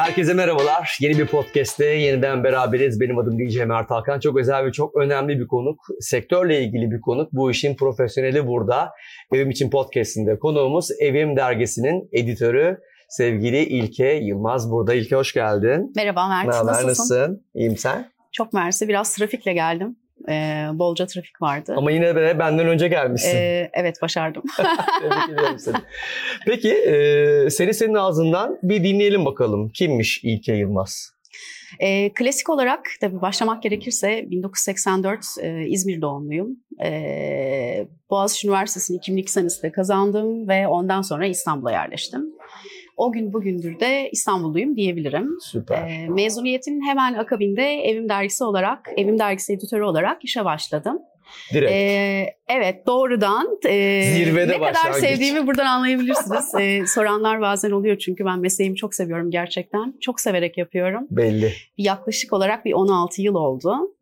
Herkese merhabalar. Yeni bir podcast'te yeniden beraberiz. Benim adım DJ Mert Hakan. Çok özel ve çok önemli bir konuk. Sektörle ilgili bir konuk. Bu işin profesyoneli burada. Evim için podcast'inde konuğumuz Evim Dergisi'nin editörü sevgili İlke Yılmaz burada. İlke hoş geldin. Merhaba Mert. Ne haber, Nasılsın? nasılsın? İyiyim sen? Çok mersi. Biraz trafikle geldim. Ee, bolca trafik vardı. Ama yine de benden önce gelmişsin. Ee, evet başardım. Tebrik ediyorum seni. Peki e, seni senin ağzından bir dinleyelim bakalım. Kimmiş İlke Yılmaz? Ee, klasik olarak tabii başlamak gerekirse 1984 e, İzmir doğumluyum. Ee, Boğaziçi Üniversitesi'ni 2002 senesinde kazandım ve ondan sonra İstanbul'a yerleştim. O gün bugündür de İstanbulluyum diyebilirim. Süper. Ee, mezuniyetin hemen akabinde Evim Dergisi olarak, Evim Dergisi editörü olarak işe başladım. Direkt. Ee, evet doğrudan e, Zirvede ne kadar sevdiğimi buradan anlayabilirsiniz. Ee, soranlar bazen oluyor çünkü ben mesleğimi çok seviyorum gerçekten. Çok severek yapıyorum. Belli. Yaklaşık olarak bir 16 yıl oldu.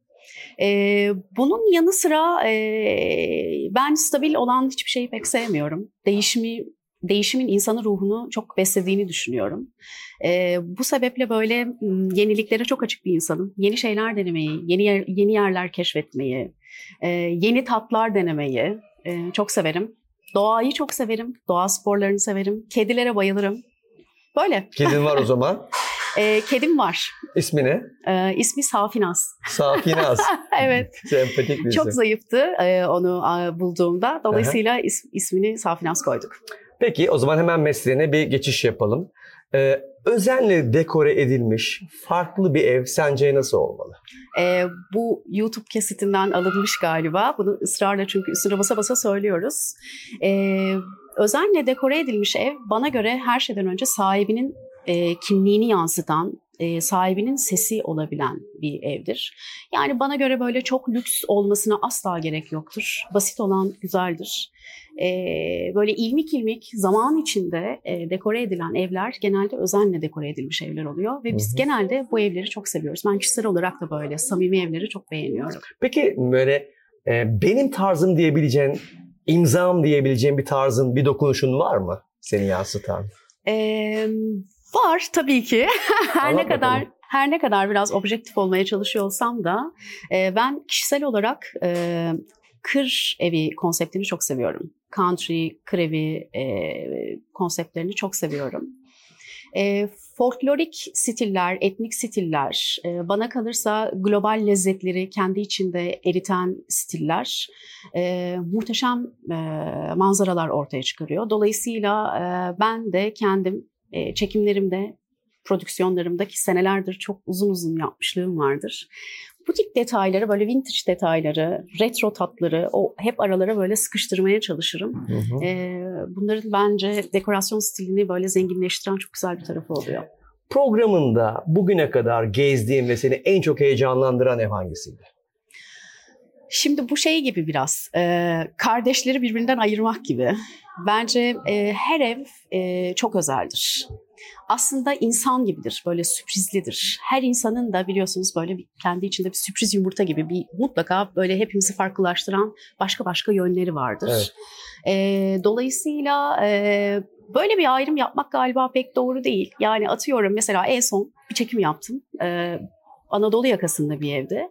Ee, bunun yanı sıra e, ben stabil olan hiçbir şeyi pek sevmiyorum. Değişimi değişimin insanın ruhunu çok beslediğini düşünüyorum. Ee, bu sebeple böyle yeniliklere çok açık bir insanım. Yeni şeyler denemeyi, yeni yer- yeni yerler keşfetmeyi, e, yeni tatlar denemeyi e, çok severim. Doğayı çok severim, doğa sporlarını severim, kedilere bayılırım. Böyle. Kedin var o zaman. E, kedim var. İsmi ne? E, ismi Safinaz. Safinaz. evet. Sempatik bir Çok zayıftı e, onu e, bulduğumda. Dolayısıyla is- ismini Safinaz koyduk. Peki o zaman hemen mesleğine bir geçiş yapalım. Ee, özenle dekore edilmiş farklı bir ev sence nasıl olmalı? E, bu YouTube kesitinden alınmış galiba. Bunu ısrarla çünkü üstüne basa basa söylüyoruz. E, özenle dekore edilmiş ev bana göre her şeyden önce sahibinin e, kimliğini yansıtan, e, sahibinin sesi olabilen bir evdir. Yani bana göre böyle çok lüks olmasına asla gerek yoktur. Basit olan güzeldir. E, böyle ilmik ilmik zaman içinde e, dekore edilen evler genelde özenle dekore edilmiş evler oluyor. Ve biz Hı hı. genelde bu evleri çok seviyoruz. Ben kişisel olarak da böyle samimi evleri çok beğeniyorum. Peki böyle e, benim tarzım diyebileceğin, imzam diyebileceğin bir tarzın, bir dokunuşun var mı seni yansıtan? Ee, var tabii ki. her ne kadar her ne kadar biraz objektif olmaya çalışıyor olsam da e, ben kişisel olarak e, kır evi konseptini çok seviyorum. Country, kır evi e, konseptlerini çok seviyorum. E, folklorik stiller, etnik stiller, e, bana kalırsa global lezzetleri kendi içinde eriten stiller e, muhteşem e, manzaralar ortaya çıkarıyor. Dolayısıyla e, ben de kendim e, çekimlerimde, prodüksiyonlarımda ki senelerdir çok uzun uzun yapmışlığım vardır. Bu tip detayları, böyle vintage detayları, retro tatları o hep aralara böyle sıkıştırmaya çalışırım. Hı hı. E, bunların bence dekorasyon stilini böyle zenginleştiren çok güzel bir tarafı oluyor. Programında bugüne kadar gezdiğin ve seni en çok heyecanlandıran ev hangisiydi? Şimdi bu şey gibi biraz, e, kardeşleri birbirinden ayırmak gibi. Bence e, her ev e, çok özeldir. Aslında insan gibidir, böyle sürprizlidir. Her insanın da biliyorsunuz böyle bir, kendi içinde bir sürpriz yumurta gibi bir mutlaka böyle hepimizi farklılaştıran başka başka yönleri vardır. Evet. E, dolayısıyla e, böyle bir ayrım yapmak galiba pek doğru değil. Yani atıyorum mesela en son bir çekim yaptım. E, Anadolu yakasında bir evde.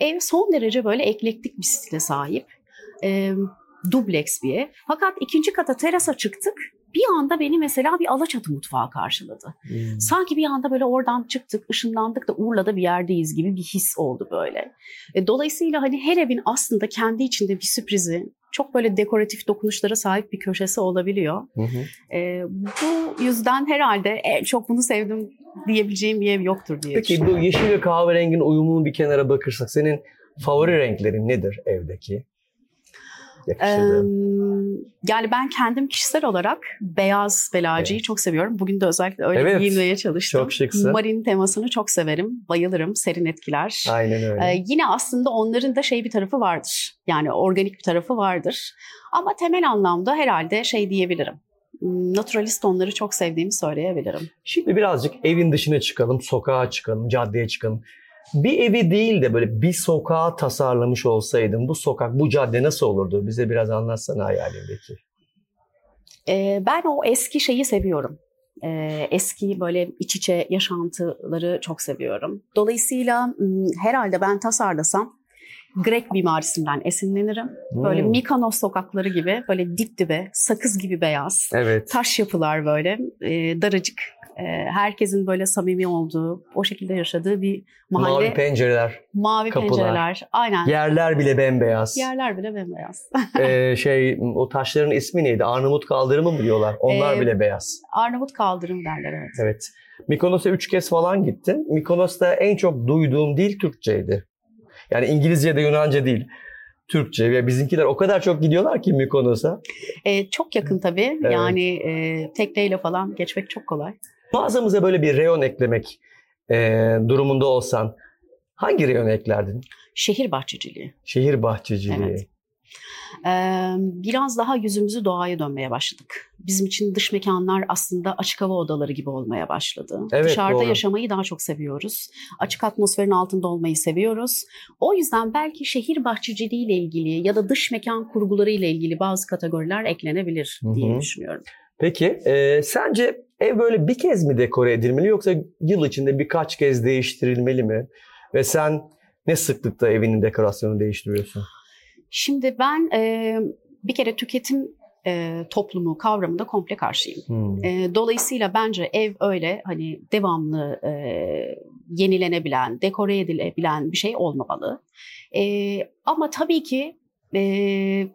Ev son derece böyle eklektik bir stile sahip. E, dubleks bir ev. Fakat ikinci kata terasa çıktık. Bir anda beni mesela bir Alaçatı mutfağı karşıladı. Hmm. Sanki bir anda böyle oradan çıktık, ışınlandık da Urla'da bir yerdeyiz gibi bir his oldu böyle. E, dolayısıyla hani her evin aslında kendi içinde bir sürprizi, çok böyle dekoratif dokunuşlara sahip bir köşesi olabiliyor. Hı hı. E, bu yüzden herhalde en çok bunu sevdim diyebileceğim bir ev yoktur diye Peki bu yeşil ve kahverenginin uyumunu bir kenara bakırsak senin favori renklerin nedir evdeki? Eee, Yakıştırdığın. Yani ben kendim kişisel olarak beyaz ve laciyi çok seviyorum. Bugün de özellikle öyle Evet, giyinmeye çalıştım. çok şıksın. Marin temasını çok severim. Bayılırım. Serin etkiler. Aynen öyle. Ee, yine aslında onların da şey bir tarafı vardır. Yani organik bir tarafı vardır. Ama temel anlamda herhalde şey diyebilirim. Naturalist tonları çok sevdiğimi söyleyebilirim. Şimdi birazcık evin dışına çıkalım, sokağa çıkalım, caddeye çıkalım. Bir evi değil de böyle bir sokağa tasarlamış olsaydın bu sokak, bu cadde nasıl olurdu? Bize biraz anlatsana hayalindeki. Ee, ben o eski şeyi seviyorum. e, eski böyle iç içe yaşantıları çok seviyorum. Dolayısıyla herhalde ben tasarlasam Grek mimarisinden esinlenirim. Böyle Hmm. Mikanos sokakları gibi böyle dip dibe, sakız gibi beyaz, Evet. taş yapılar böyle, e, daracık. E, herkesin böyle samimi olduğu, o şekilde yaşadığı bir mahalle. Mavi pencereler. Mavi kapılar. pencereler. Aynen. Yerler bile bembeyaz. Yerler bile bembeyaz. Ee, şey o taşların ismi neydi? Arnavut kaldırımı mı diyorlar? Onlar Ee, bile beyaz. Arnavut kaldırım derler evet. Evet. Mikonos'a üç kez falan gittin. Mikonos'ta en çok duyduğum dil Türkçeydi. Yani İngilizce de Yunanca değil. Türkçe ve bizimkiler o kadar çok gidiyorlar ki Mikonos'a. E, çok yakın tabii. Evet. Yani e, tekneyle falan geçmek çok kolay. Mağazamıza böyle bir reyon eklemek e, durumunda olsan hangi reyonu eklerdin? Şehir bahçeciliği. Şehir bahçeciliği. Evet. E, biraz daha yüzümüzü doğaya dönmeye başladık. Bizim için dış mekanlar aslında açık hava odaları gibi olmaya başladı. Evet, Dışarıda doğru. yaşamayı daha çok seviyoruz. Açık atmosferin altında olmayı seviyoruz. O yüzden belki şehir bahçeciliği ile ilgili ya da dış mekan kurguları ile ilgili bazı kategoriler eklenebilir diye düşünüyorum. Peki e, sence ev böyle bir kez mi dekore edilmeli yoksa yıl içinde birkaç kez değiştirilmeli mi? Ve sen ne sıklıkta evinin dekorasyonunu değiştiriyorsun? Şimdi ben e, bir kere tüketim e, toplumu kavramında komple karşıyım. Hmm. E, dolayısıyla bence ev öyle hani devamlı e, yenilenebilen, dekore edilebilen bir şey olmamalı. E, ama tabii ki e,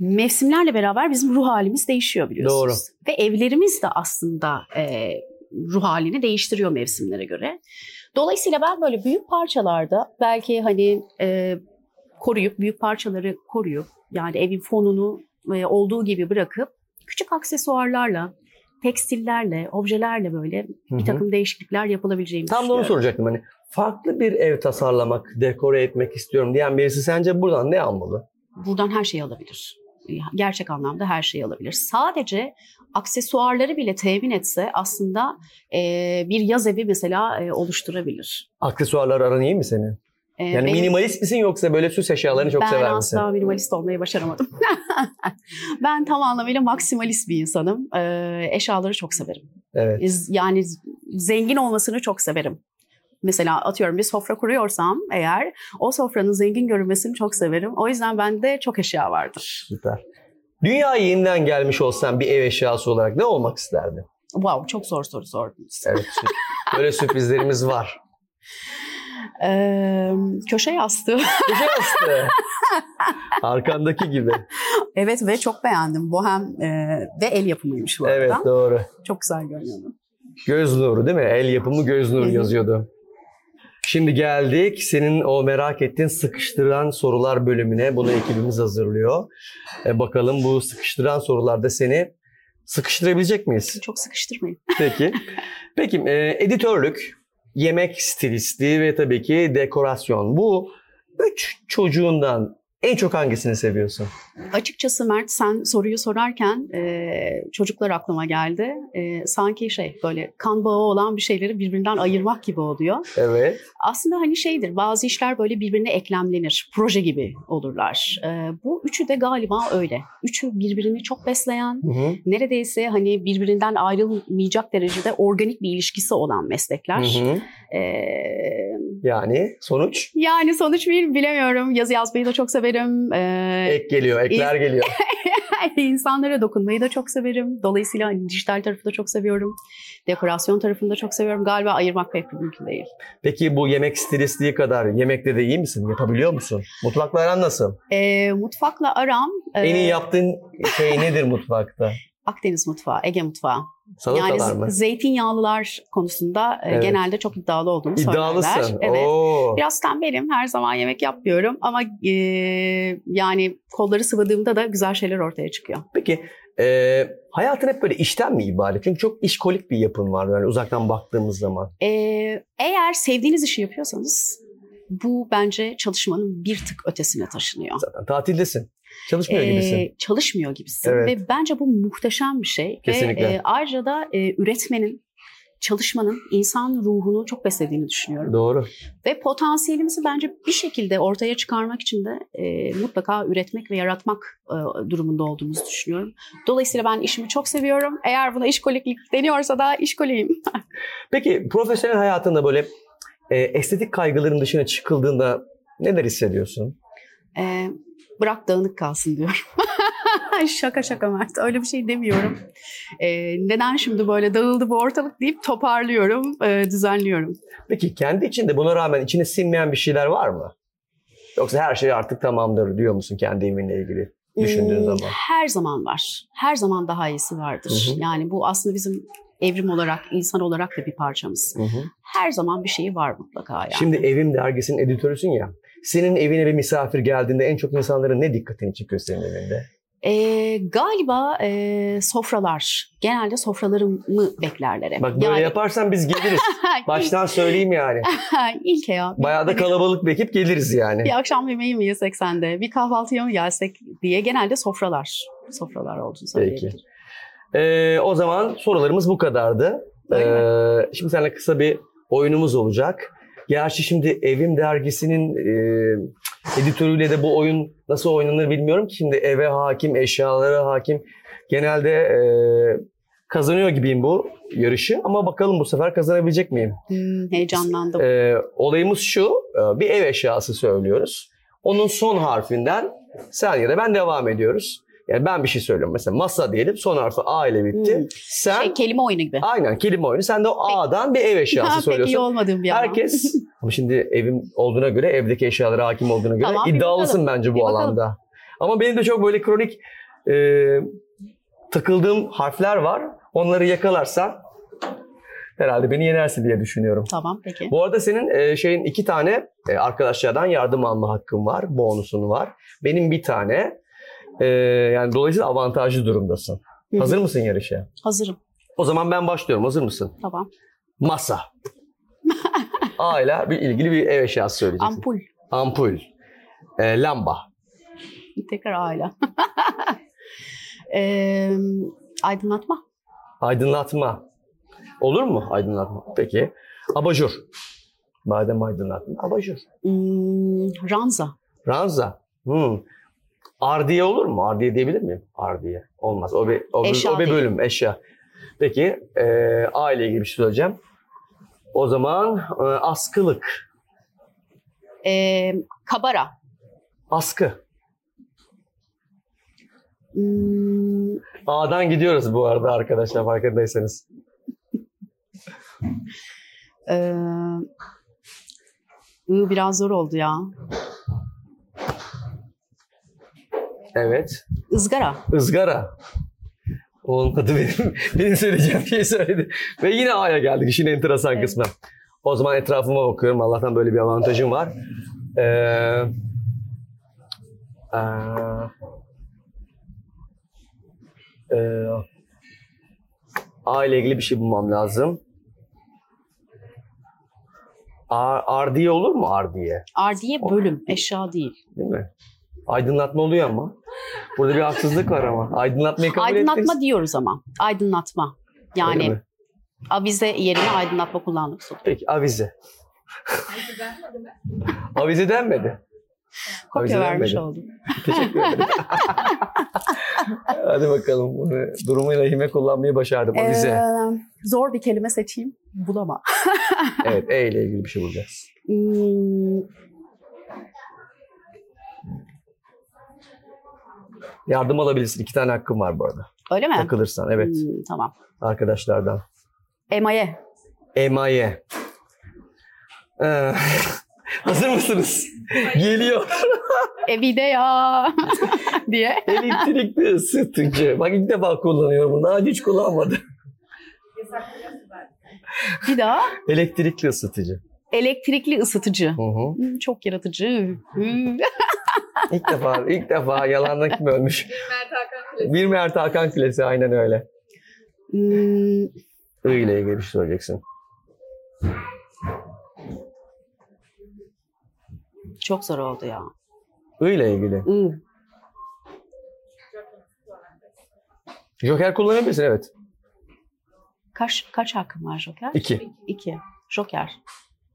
mevsimlerle beraber bizim ruh halimiz değişiyor biliyorsunuz. Ve evlerimiz de aslında e, ruh halini değiştiriyor mevsimlere göre. Dolayısıyla ben böyle büyük parçalarda belki hani e, koruyup, büyük parçaları koruyup yani evin fonunu e, olduğu gibi bırakıp küçük aksesuarlarla, tekstillerle, objelerle böyle bir takım değişiklikler yapılabileceğini Tam da onu soracaktım. Hani farklı bir ev tasarlamak, dekore etmek istiyorum diyen birisi sence buradan ne almalı? Buradan her şeyi alabilir. Gerçek anlamda her şeyi alabilir. Sadece aksesuarları bile temin etse aslında e, bir yaz evi mesela e, oluşturabilir. Aksesuarlar aran iyi mi senin? E, Yani benim- minimalist misin yoksa böyle süs eşyalarını çok ben sever misin? asla minimalist olmayı başaramadım. ben tam anlamıyla maksimalist bir insanım. E, eşyaları çok severim. Evet. Yani zengin olmasını çok severim. Mesela atıyorum bir sofra kuruyorsam eğer o sofranın zengin görünmesini çok severim. O yüzden bende çok eşya vardır. Süper. Dünyaya yeniden gelmiş olsan bir ev eşyası olarak ne olmak isterdin? Wow çok zor soru sordunuz. Evet. Böyle sürprizlerimiz var. Ee, köşe yastığı. Köşe yastığı. Arkandaki gibi. evet ve çok beğendim. Bohem e, ve el yapımıymış bu arada. Evet doğru. Çok güzel görünüyordu. Göz nuru değil mi? El yapımı göz nuru yazıyordu. Şimdi geldik senin o merak ettiğin sıkıştıran sorular bölümüne. Bunu ekibimiz hazırlıyor. E, bakalım bu sıkıştıran sorularda seni sıkıştırabilecek miyiz? Çok sıkıştırmayın. Peki. Peki e, editörlük, yemek stilisti ve tabii ki dekorasyon. Bu üç çocuğundan en çok hangisini seviyorsun? Açıkçası Mert sen soruyu sorarken e, çocuklar aklıma geldi. E, sanki şey böyle kan bağı olan bir şeyleri birbirinden ayırmak gibi oluyor. Evet. Aslında hani şeydir bazı işler böyle birbirine eklemlenir. Proje gibi olurlar. E, bu üçü de galiba öyle. Üçü birbirini çok besleyen, Hı hı. neredeyse hani birbirinden ayrılmayacak derecede organik bir ilişkisi olan meslekler. Hı hı. E, Yani sonuç yani sonuç bir bilemiyorum. Yazı yazmayı da çok severim. E, ek geliyor, ekler geliyor. İnsanlara dokunmayı da çok severim. Dolayısıyla hani dijital tarafı da çok seviyorum. Dekorasyon tarafını da çok seviyorum. Galiba ayırmak pek mümkün değil. Peki bu yemek stilistliği kadar yemekte de iyi misin? Yapabiliyor musun? Mutfakla aran nasıl? E, mutfakla aram e, En iyi yaptığın şey nedir mutfakta? Akdeniz mutfağı, Ege mutfağı. Salatalar yani mı? zeytinyağlılar konusunda e, Evet. genelde çok iddialı olduğumu İddialısın. söylerler. Evet. Oo. Biraz tembelim. Her zaman yemek yapmıyorum ama e, yani kolları sıvadığımda da güzel şeyler ortaya çıkıyor. Peki e, hayatın hep böyle işten mi ibaret? Çünkü çok işkolik bir yapın var yani uzaktan baktığımız zaman. E, eğer sevdiğiniz işi yapıyorsanız bu bence çalışmanın bir tık ötesine taşınıyor. Zaten tatildesin. Çalışmıyor Ee, gibisin. çalışmıyor gibisin Evet. ve bence bu muhteşem bir şey Kesinlikle. ve e, ayrıca da e, üretmenin çalışmanın insan ruhunu çok beslediğini düşünüyorum. Doğru. Ve potansiyelimizi bence bir şekilde ortaya çıkarmak için de e, mutlaka üretmek ve yaratmak e, durumunda olduğumuzu düşünüyorum. Dolayısıyla ben işimi çok seviyorum. Eğer buna işkoliklik deniyorsa da işkoliyim. Peki profesyonel hayatında böyle e, estetik kaygıların dışına çıkıldığında neler hissediyorsun? E, bırak dağınık kalsın diyorum. şaka şaka Mert. Öyle bir şey demiyorum. E, neden şimdi böyle dağıldı bu ortalık deyip toparlıyorum, e, düzenliyorum. Peki kendi içinde buna rağmen içine sinmeyen bir şeyler var mı? Yoksa her şey artık tamamdır diyor musun kendi evinle ilgili düşündüğün Hmm, zaman? Her zaman var. Her zaman daha iyisi vardır. Hı hı. Yani bu aslında bizim evrim olarak, insan olarak da bir parçamız. Hı hı. Her zaman bir şeyi var mutlaka yani. Şimdi Evim dergisinin editörüsün ya. Senin evine bir misafir geldiğinde en çok insanların ne dikkatini çekiyor senin evinde? Ee, galiba e, sofralar. Genelde sofralarımı beklerler hep. Bak böyle Yani- yaparsan biz geliriz. Baştan söyleyeyim yani. İlke ya. Bayağı da kalabalık bir ekip geliriz yani. Bir akşam yemeği mi yesek sende, bir kahvaltıya mı gelsek diye genelde sofralar. Sofralar olduğunu söyleyebilirim. Ee, o zaman sorularımız bu kadardı. Öyle Ee, şimdi seninle kısa bir oyunumuz olacak. Gerçi şimdi Evim dergisinin e, editörüyle de bu oyun nasıl oynanır bilmiyorum ki. Şimdi eve hakim, eşyalara hakim. Genelde e, kazanıyor gibiyim bu yarışı. Ama bakalım bu sefer kazanabilecek miyim? Hmm, heyecanlandım. Ee, olayımız şu, e, bir ev eşyası söylüyoruz. Onun son harfinden sen ya da ben devam ediyoruz. Yani ben bir şey söylüyorum. Mesela masa diyelim, son harfi A ile bitti. Hmm. Sen Şey, kelime oyunu gibi. aynen kelime oyunu. Sen de o Peki. A'dan bir ev Ha, eşyası Pek iyi söylüyorsun. olmadığım bir. Herkes ama şimdi evim olduğuna göre, evdeki eşyalara hakim olduğuna göre Tamam, iddialısın bakalım. bence bu Bir bakalım. alanda. Ama benim de çok böyle kronik e, takıldığım harfler var. Onları yakalarsan herhalde beni yenersin diye düşünüyorum. Tamam peki. Bu arada senin e, şeyin iki tane e, arkadaşlardan yardım alma hakkın var, bonusun var. Benim bir tane. E, yani dolayısıyla avantajlı durumdasın. Hı hı. Hazır mısın yarışa? Hazırım. O zaman ben başlıyorum. Hazır mısın? Tamam. Masa. A ile bir ilgili bir ev eşyası söyleyeceksin. Ampul. Ampul. E, lamba. Tekrar aile. Ee, aydınlatma. Aydınlatma. Olur mu aydınlatma? Peki. Abajur. Madem aydınlatma. Abajur. Hmm, ranza. Ranza. Hmm. Ardiye olur mu? Ardiye diyebilir miyim? Ardiye. Olmaz. O bir, o bir, o bir bölüm. Eşya. Peki. E, A ile ilgili bir şey söyleyeceğim. O zaman e, askılık. Ee, kabara. Askı. Hmm, A'dan gidiyoruz bu arada arkadaşlar farkındaysanız. ee, biraz zor oldu ya. Evet. Izgara. Izgara. Olmadı benim. benim söyleyeceğim şeyi söyledi. Ve yine A'ya geldik işin enteresan Evet. kısmı. O zaman etrafıma bakıyorum. Allah'tan böyle bir avantajım var. Ee, ee, ee, A ile ilgili bir şey bulmam lazım. Ar, ardiye olur mu ardiye? Ardiye bölüm. Eşya değil. Değil mi? Aydınlatma oluyor ama. Burada bir haksızlık var ama. Aydınlatmayı kabul aydınlatma ettiniz. diyoruz ama. Aydınlatma. Öyle Yani mi? avize yerine aydınlatma kullandık. Peki avize. avize denmedi. Kopya Avize vermiş oldum. Teşekkür ederim. Hadi bakalım. Bunu durumu lehime kullanmayı başardım. Avize. Ee, zor bir kelime seçeyim. Bulama. Evet E ile ilgili bir şey bulacağız. Hmm, Yardım alabilirsin. İki tane hakkım var bu arada. öyle mi? Takılırsan. Evet. Hmm, tamam. Arkadaşlardan. Emaye. Emaye. Ee, hazır mısınız? Geliyor. Evide ya diye. Elektrikli ısıtıcı. Bak ilk defa kullanıyorum bunu. Daha hiç kullanmadım. Bir daha Elektrikli ısıtıcı. elektrikli ısıtıcı. Hı hı. Hmm, çok yaratıcı. Hmm. İlk defa, ilk defa yalandan kim ölmüş? Bir Mert Hakan Kulesi aynen öyle. Hmm, I ile ilgili bir şey söyleyeceksin. çok zor oldu ya. I ile ilgili. Hmm. Joker kullanabilirsin evet. Kaç kaç hakkım var Joker? İki. İki. Joker.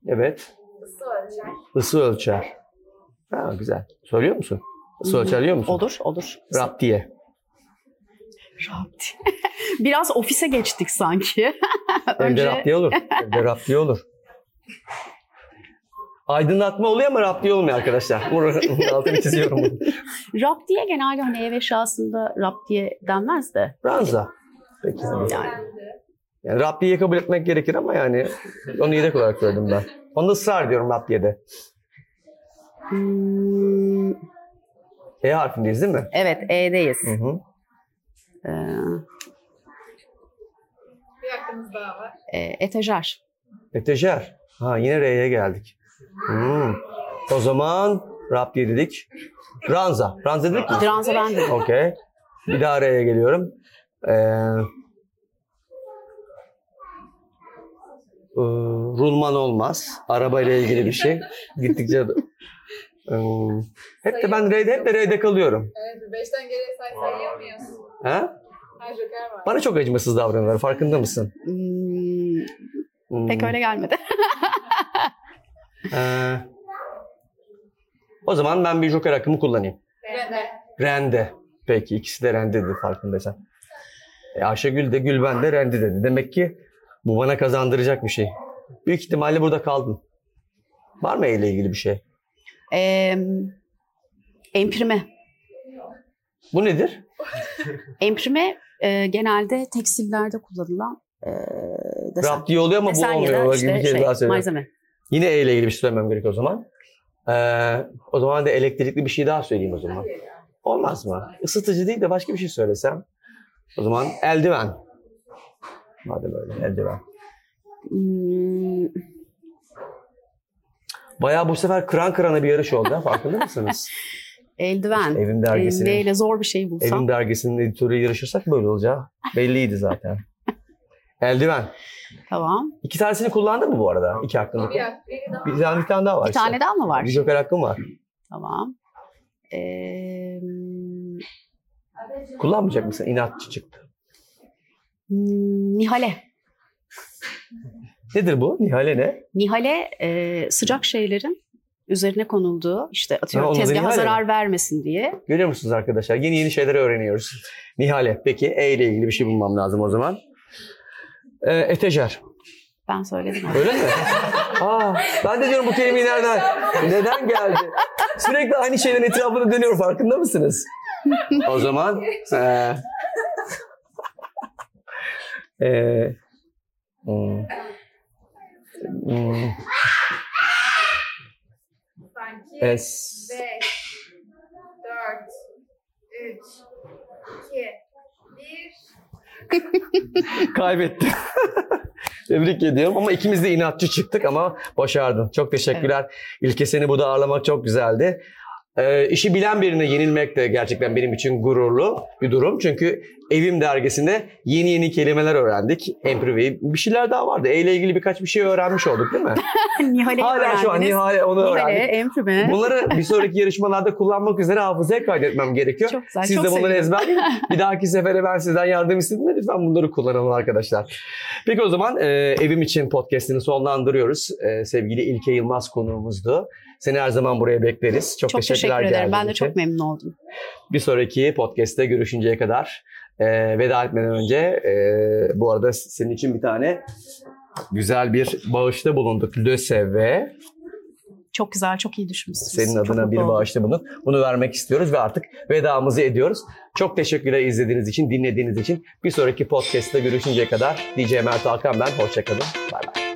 Evet. Isı ölçer. Isı ölçer. Ha, güzel. Söylüyor musun? Biliyor musun? Olur, olur. Raptiye. Rahat. Biraz ofise geçtik sanki. Evde raptiye olur. Evde raptiye olur. Aydınlatma oluyor ama raptiye olmuyor arkadaşlar. Bunun altını çiziyorum. rap diye genelde hani ev eşyasında rap diye denmez de. Ranza. Peki. Yani. Yani raptiyeyi kabul etmek gerekir ama yani onu yedek olarak söyledim ben. Onda ısrar ediyorum raptiyede. Hmm, E harfindeyiz değil mi? evet, E'deyiz. Hı hı. Ee, Bir hakkımız daha var. e, etajer. Etejer. Ha yine R'ye geldik. Hmm. O zaman raptiye dedik. Ranza. Ranza dedik mi? Ranza ben dedim. Okey. Bir daha R'ye geliyorum. Ee, e, rulman olmaz. Arabayla ilgili bir şey. Gittikçe hep de ben R'de hep de R'de kalıyorum. Evet, beşten geriye say sayıyor muyuz? Ha? Ha Joker var. Bana çok acımasız davranıyorlar. Farkında mısın? Hmm, Hmm. pek öyle gelmedi. Ee, o zaman ben bir joker hakkımı kullanayım. Rende. Rende. Peki ikisi de rende dedi farkındaysan. E, Ayşegül de Gülben de rende dedi. Demek ki bu bana kazandıracak bir şey. Büyük ihtimalle burada kaldın. Var mı ile ilgili bir şey? Ee, emprime. Bu nedir? Emprime e, genelde tekstillerde kullanılan e, desen. Rap diye oluyor ama bu Desen ya olmuyor. da Bak, işte bir kez şey, daha söylüyorum. malzeme. Yine E ile ilgili bir şey söylemem gerek o zaman. Ee, o zaman da elektrikli bir şey daha söyleyeyim o zaman. Olmaz mı? Isıtıcı değil de başka bir şey söylesem. O zaman eldiven. Madem öyle eldiven. Hmm, Bayağı bu sefer kıran kırana bir yarış oldu. Farkında mısınız? eldiven. Evim E, dergisinin, neyle zor bir şey bulsam. Evim dergisinin editörü yarışırsak böyle olacağı belliydi zaten. eldiven. Tamam. İki tanesini kullandın mı bu arada? İki hakkında. Bir daha. Bir tane, bir tane daha var Bir işte. tane daha mı var? Bir joker hakkım var. Tamam. Ee, Kullanmayacak mısın? İnatçı çıktı. hmm, Nihale. Nedir bu? Nihale ne? Nihale e, sıcak şeylerin üzerine konulduğu işte Ha, atıyorum adı tezgaha Nihale zarar vermesin diye. Görüyor musunuz arkadaşlar? Yeni yeni şeyler öğreniyoruz. Nihale. Peki E ile ilgili bir şey bulmam lazım o zaman. Ee, etejer. Ben söyledim. Öyle mi? Aa, ben de diyorum bu kelimeyi nereden, neden geldi? Sürekli aynı şeylerin etrafında dönüyor farkında mısınız? O zaman eee eee hmm, hmm, Sanki. es, Beş. Dört. Üç. iki, Bir. kaybettim. Tebrik ediyorum ama ikimiz de inatçı çıktık ama başardın. Çok teşekkürler. İlke seni burada ağırlamak çok güzeldi. Ee, işi bilen birine yenilmek de gerçekten benim için gururlu bir durum. Çünkü Evim dergisinde yeni yeni kelimeler öğrendik. Emprive'yi. Bir şeyler daha vardı. E ile ilgili birkaç bir şey öğrenmiş olduk değil mi? Nihale'yi Hala şu an öğrendiniz. Nihale onu Nihale, öğrendik. Emprime. Bunları bir sonraki yarışmalarda kullanmak üzere hafızaya kaydetmem gerekiyor. Çok güzel, Siz çok de bunları ezberleyin. bir dahaki sefere ben sizden yardım istediğimde lütfen bunları kullanalım arkadaşlar. Peki o zaman e, Evim için podcastini sonlandırıyoruz. E, sevgili İlke Yılmaz konuğumuzdu. Seni her zaman buraya bekleriz. Çok, Çok teşekkürler teşekkür ederim. Ben de için. çok memnun oldum. Bir sonraki podcast'te görüşünceye kadar e, veda etmeden önce e, bu arada senin için bir tane güzel bir bağışta bulunduk. LÖSEV'e Çok güzel, çok iyi düşünmüşsünüz. senin Çok adına mutlu bir bağışta bulunduk. Bunu vermek istiyoruz ve artık vedamızı ediyoruz. Çok teşekkürler izlediğiniz için, dinlediğiniz için. Bir sonraki podcast'te görüşünceye kadar DJ Mert Hakan ben. Hoşçakalın. Bay bay.